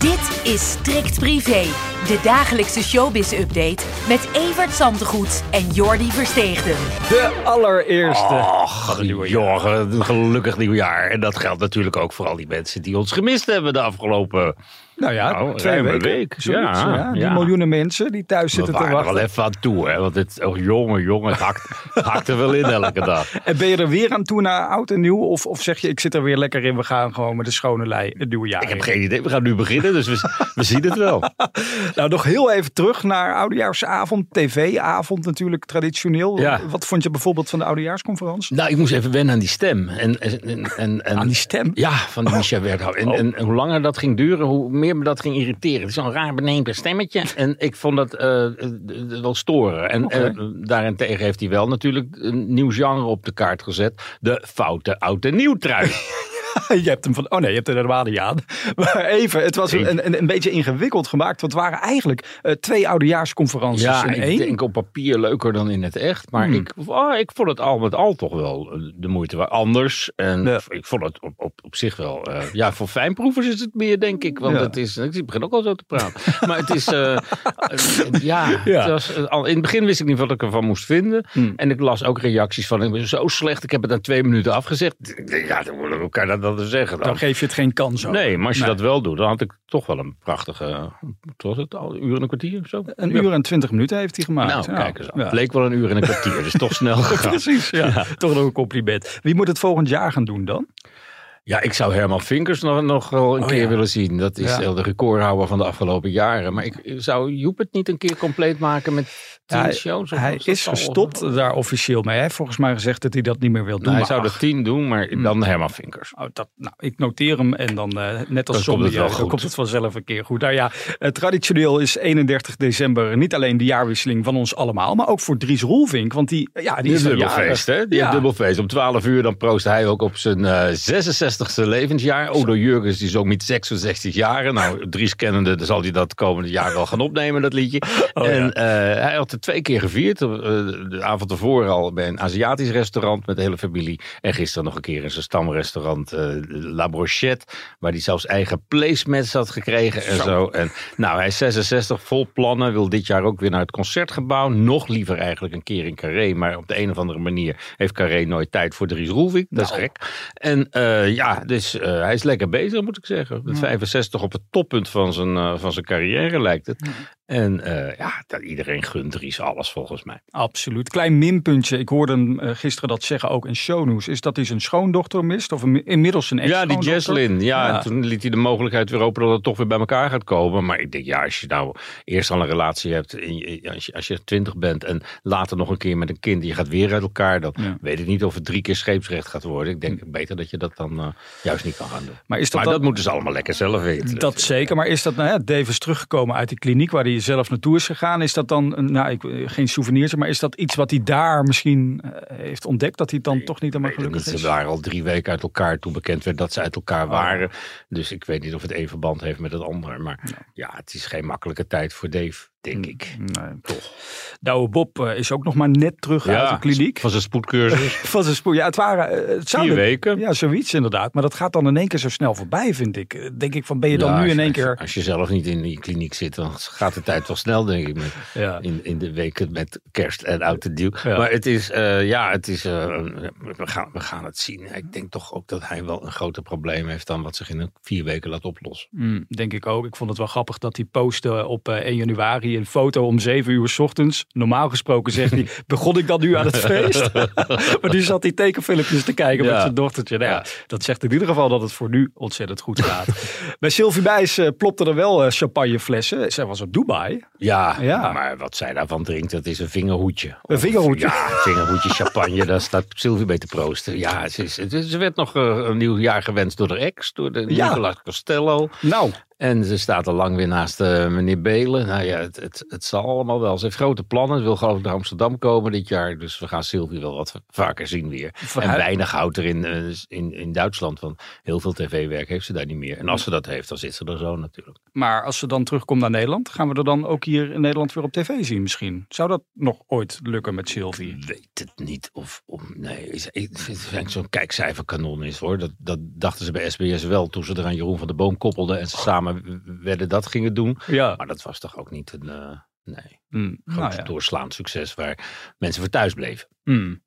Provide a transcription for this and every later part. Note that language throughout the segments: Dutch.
Dit is Strikt Privé, de dagelijkse showbiz-update met Evert Zantegoed en Jordi Versteegden. De allereerste. Och, jongen, een gelukkig nieuwjaar. En dat geldt natuurlijk ook voor al die mensen die ons gemist hebben de afgelopen Nou ja, Nou, twee weken. week. Zoiets, Ja, ja. Die ja. miljoenen mensen die thuis We zitten te er wachten. wel even aan toe, hè? Want het, oh, jongen, jongen, het hakt, hakt er wel in elke dag. En ben je er weer aan toe naar oud en nieuw? Of, of zeg je, ik zit er weer lekker in, we gaan gewoon met de schone lei het nieuwe jaar Ik heb geen idee. We gaan nu beginnen, dus we, we zien het wel. Nou, nog heel even terug naar Oudejaarsavond. TV-avond natuurlijk, traditioneel. Ja. Wat vond je bijvoorbeeld van de Oudejaarsconferentie? Nou, ik moest even wennen aan die stem. En, en, en, en, Aan die stem? Ja, van die Micha Werthouwer. En, Oh. en hoe langer dat ging duren, hoe meer me dat ging irriteren. Het is zo'n raar benepen stemmetje. En ik vond dat eh, eh, wel storen. En eh, daarentegen heeft hij wel natuurlijk een nieuw genre op de kaart gezet. De foute oud en nieuw trui. Je hebt hem van, oh nee, je hebt er helemaal niet aan. Maar even, het was een, een, een beetje ingewikkeld gemaakt. Want het waren eigenlijk eh, twee Oudejaarsconferenties Ja, in ik één. denk op papier leuker dan in het echt. Maar Hmm. ik, oh, ik vond het al met al toch wel eh, de moeite waard. Anders. En Ja. ik vond het op, op, op zich wel... eh, ja, voor fijnproevers is het meer, denk ik. Want Ja. het is... Ik begin ook al zo te praten. maar het is... ja, Ja. Het was, al, in het begin wist ik niet wat ik ervan moest vinden. Hmm. En ik las ook reacties van... Ik ben zo slecht, ik heb het na twee minuten afgezegd. Ja, dan elkaar dat, zeggen dan. Dan geef je het geen kans ook. Nee, maar als je Nee. dat wel doet, dan had ik toch wel een prachtige... Was het? Al een uur en een kwartier of zo? Een Ja. uur en twintig minuten heeft hij gemaakt. Nou, kijk eens. Ja. Het leek wel een uur en een kwartier, dus toch snel gegaan. Precies, ja. Toch nog een compliment. Wie moet het volgend jaar gaan doen dan? Ja, ik zou Herman Vinkers nog, nog wel een oh, keer willen zien. Dat is ja. de recordhouder van de afgelopen jaren. Maar ik, zou Joep het niet een keer compleet maken met tien ja, shows? Hij is gestopt daar officieel mee. Hij heeft volgens mij gezegd dat hij dat niet meer wil doen. Nou, hij zou dat er tien doen, maar hmm. dan. Herman Vinkers. Oh, dat, nou, ik noteer hem en dan eh, net als Sony eh, komt het vanzelf een keer goed. Nou ja, traditioneel is 31 december niet alleen de jaarwisseling van ons allemaal, maar ook voor Dries Roelvink. Want die, ja, die, die is dubbelfeest, hè? Die heeft dubbelfeest. Om 12 uur dan proost hij ook op zijn eh, 66 60ste levensjaar. ook door Jurgens is ook met 66 jaar. Nou, Dries kennende dan zal hij dat komende jaar wel gaan opnemen, dat liedje. Oh, en eh, hij had het twee keer gevierd. Eh, de avond ervoor al bij een Aziatisch restaurant met de hele familie. En gisteren nog een keer in zijn stamrestaurant eh, La Brochette. Waar hij zelfs eigen placemats had gekregen en zo. En, nou, hij is 66, vol plannen. Wil dit jaar ook weer naar het concertgebouw. Nog liever eigenlijk een keer in Carré. Maar op de een of andere manier heeft Carré nooit tijd voor Dries Roelvink. Dat is nou. gek. En ja, ja, dus hij is lekker bezig moet ik zeggen. Met 65 op het toppunt van zijn, eh, van zijn carrière lijkt het. En eh, ja, dat, iedereen gunt Dries alles volgens mij. Absoluut. Klein minpuntje. Ik hoorde hem eh, gisteren dat zeggen ook in shownews. Is dat hij zijn schoondochter mist? Of een- inmiddels zijn Ja, die? Jesslyn. Ja, Ja. en toen liet hij de mogelijkheid weer open dat het toch weer bij elkaar gaat komen. Maar ik denk, ja, als je nou eerst al een relatie hebt, als je, als je twintig bent en later nog een keer met een kind, je gaat weer uit elkaar, dan Ja. weet ik niet of het drie keer scheepsrecht gaat worden. Ik denk beter dat je dat dan eh, juist niet kan gaan doen. Maar is dat, maar dat moeten ze allemaal lekker zelf weten. Dat zeker, maar is dat, nou ja, Dave is teruggekomen uit die kliniek waar hij zelf naartoe is gegaan. Is dat dan, een- nou, ik, geen souvenirtje, maar is dat iets wat hij daar misschien eh, heeft ontdekt? Dat hij dan toch niet helemaal gelukkig is? Ze waren al drie weken uit elkaar toen bekend werd dat ze uit elkaar Oh. waren. Dus ik weet niet of het een verband heeft met het andere. Maar ja, het is geen makkelijke tijd voor Dave, denk ik. Nee. Toch. Douwe Bob eh, is ook nog maar net terug uit de kliniek. Van zijn spoedcursus. Van zijn spoor. Ja, het waren. eh, Het Vier weken. Ja, zoiets inderdaad. Maar dat gaat dan in één keer zo snel voorbij, vind ik. Eh, Denk ik van, ben je dan Ja, nu in één keer. Als je zelf niet in die kliniek zit, dan gaat de tijd wel snel, denk ik. Met, Ja. in, in de weken met kerst en oud en nieuw. Ja. Maar het is, eh, ja, het is, we, gaan, we gaan het zien. Ik denk toch ook dat hij wel een groter probleem heeft dan wat zich in een vier weken laat oplossen. Mm, denk ik ook. Ik vond het wel grappig dat hij postte op eh, 1 januari een foto om 7 uur s ochtends. Normaal gesproken zegt hij, begon ik dan nu aan het feest? maar nu zat hij tekenfilmpjes te kijken Ja. met zijn dochtertje. Nou ja, dat zegt in ieder geval dat het voor nu ontzettend goed gaat. Bij Sylvie Bijs eh, plopte er wel eh, champagneflessen. Zij was op Dubai. Ja, Ja. maar wat zij daarvan drinkt, dat is een vingerhoedje. Een vingerhoedje. Ja, een vingerhoedje champagne, daar staat Sylvie mee te proosten. Ja, ze, is, ze werd nog eh, een nieuw jaar gewenst door de ex, door de Ja. Nicola Costello. Nou, En ze staat al lang weer naast eh, meneer Belen. Nou ja, het, het, het zal allemaal wel. Ze heeft grote plannen. Ze wil geloof ik naar Amsterdam komen dit jaar. Dus we gaan Sylvie wel wat vaker zien weer. En weinig houdt er in, eh, in, in Duitsland. Want heel veel tv-werk heeft ze daar niet meer. En als ze dat heeft, dan zit ze er zo natuurlijk. maar als ze dan terugkomt naar Nederland, gaan we er dan ook hier in Nederland weer op tv zien misschien? Zou dat nog ooit lukken met Sylvie? Ik weet het niet of... of nee, ik vind zo'n kijkcijferkanon is hoor. Dat, dat dachten ze bij SBS wel toen ze er aan Jeroen van de Boom koppelden. En ze samen werden dat gingen doen. Ja. Maar dat was toch ook niet een... eh, nee, Mm, groot nou ja. doorslaand succes waar mensen voor thuis bleven. Mm.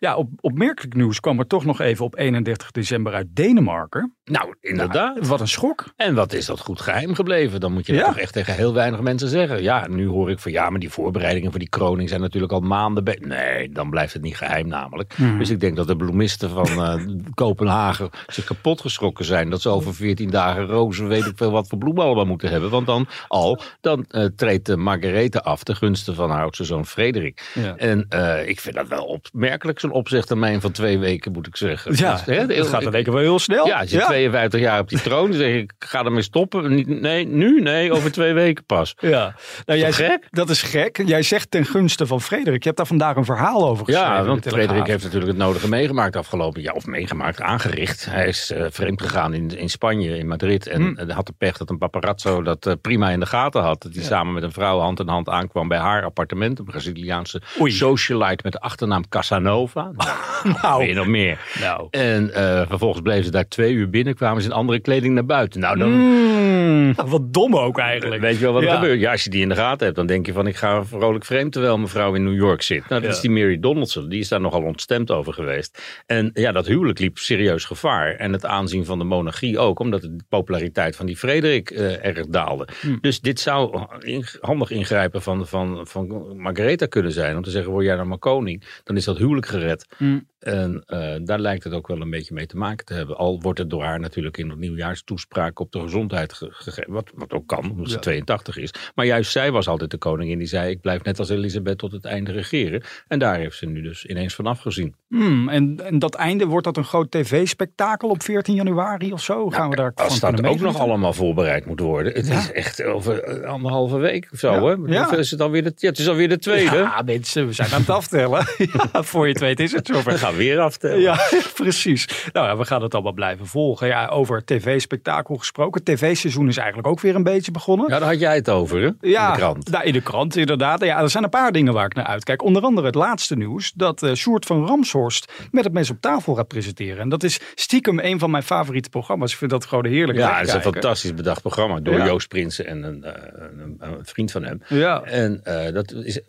Ja, op, opmerkelijk nieuws kwam er toch nog even op 31 december uit Denemarken. Nou, inderdaad. Nou, wat een schok. En wat is dat goed geheim gebleven? Dan moet je dat Ja. toch echt tegen heel weinig mensen zeggen. Ja, nu hoor ik van ja, maar die voorbereidingen voor die kroning zijn natuurlijk al maanden. Nee, dan blijft het niet geheim namelijk. Mhm. Dus ik denk dat de bloemisten van eh, Kopenhagen zich kapot geschrokken zijn. Dat ze over 14 dagen rozen weet ik veel wat voor bloemen allemaal moeten hebben. Want dan al, dan eh, treedt de Margarethe af ten gunste van haar oudste zoon Frederik. Ja. En eh, ik vind dat wel opmerkelijk, zo'n opzegtermijn van twee weken moet ik zeggen. Ja, Dus, hè, het gaat in één keer wel heel snel. ja, als je 52 jaar op die troon, dan zeg ik, ga ermee stoppen. Niet, nee, nu? Nee, over twee weken pas. Ja, nou, jij gek? Dat is gek. Jij zegt ten gunste van Frederik. Je hebt daar vandaag een verhaal over geschreven. Ja, want. Frederik heeft natuurlijk het nodige meegemaakt afgelopen jaar. Of meegemaakt, aangericht. Hij is eh, vreemd gegaan in, in Spanje, in Madrid. En Hm. had de pech dat een paparazzo dat eh, prima in de gaten had. Dat hij samen met een vrouw hand in hand aankwam bij haar appartement. Een Braziliaanse Oei. socialite met de achternaam Casanova. Nou, Nou. je nog meer. Nou. En eh, vervolgens bleven ze daar twee uur binnen. Kwamen ze in andere kleding naar buiten. Nou, dan, Mm, wat dom ook eigenlijk. Weet je wel wat er gebeurt? Ja, als je die in de gaten hebt, dan denk je van ik ga vrolijk vreemd terwijl mevrouw in New York zit. Nou, dat Ja. is die Mary Donaldson. Die is daar nogal ontstemd over geweest. En ja, dat huwelijk liep serieus gevaar. En het aanzien van de monarchie ook, omdat de populariteit van die Frederik eh, erg daalde. Hm. Dus dit zou in- handig ingrijpen van, van, van Margaretha kunnen zijn. Om te zeggen, word jij nou maar koning? Dan is dat huwelijk gered. Hm. En eh, daar lijkt het ook wel een beetje mee te maken te hebben. Al wordt het door haar natuurlijk in de nieuwjaarstoespraak op de gezondheid ge- gegeven. Wat, wat ook kan, omdat ze Ja. 82 is. Maar juist zij was altijd de koningin die zei: Ik blijf net als Elisabeth tot het einde regeren. En daar heeft ze nu dus ineens van afgezien. Mm, en, en dat einde, wordt dat een groot tv-spektakel op 14 januari of zo? Gaan we daar Als dat ook nog allemaal voorbereid moet worden. Het Ja. is echt over eh, anderhalve week of zo. Ja. Hè? Ja. Is het, alweer de, ja, het is alweer de tweede. Ja, mensen, we zijn aan het aftellen. voor je het weet is het zover. gaan weer aftellen. Ja, precies. Nou ja, we gaan het allemaal blijven volgen. Ja, over tv-spektakel gesproken. TV-seizoen is eigenlijk ook weer een beetje begonnen. Ja, daar had jij het over, hè? Ja, In de krant. nou, in de krant inderdaad. Ja, er zijn een paar dingen waar ik naar uitkijk. Onder andere het laatste nieuws dat Sjoerd van Ramshorst met het mes op tafel gaat presenteren. En dat is stiekem een van mijn favoriete programma's. Ik vind dat gewoon heerlijk Ja, het is een fantastisch bedacht programma door Ja. Joost Prinsen en een, eh, een, een vriend van hem. Ja. En eh, dat is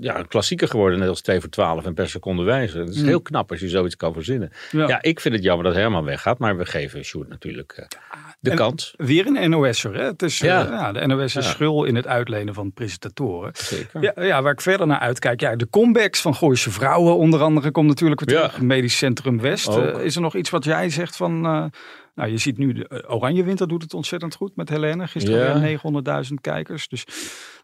ja, een klassieker geworden, net als 2 voor 12 en per seconde wijzer. Het is heel knap als je zoiets kan verzinnen. Ja. Ja. ik vind het jammer dat Herman weggaat, maar we geven Sjoerd natuurlijk eh, de En- kans. Weer een NOS'er. Hè? Het is, Ja. ja, de NOS is schul in het uitlenen van presentatoren. Zeker. Ja, ja, waar ik verder naar uitkijk. Ja, de comebacks van Gooise Vrouwen onder andere komt natuurlijk weer terug. Medisch Centrum West. Eh, is er nog iets wat jij zegt van... nou, je ziet nu, de eh, Oranje Winter doet het ontzettend goed met Helene. Gisteren Ja. weer 900.000 kijkers. Dus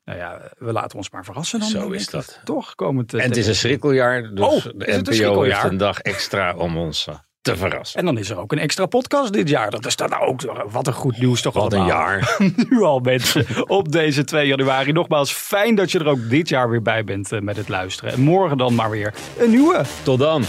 nou ja, we laten ons maar verrassen dan. Zo is dat. Toch komend. eh, En het is een schrikkeljaar, dus Oh, is de een NPO heeft een dag extra om ons eh, te verrassen. En dan is er ook een extra podcast dit jaar. Dat is dan ook, wat een goed nieuws toch Wat een allemaal. jaar. nu al mensen op deze 2 januari. Nogmaals, fijn dat je er ook dit jaar weer bij bent met het luisteren. En morgen dan maar weer een nieuwe. Tot dan.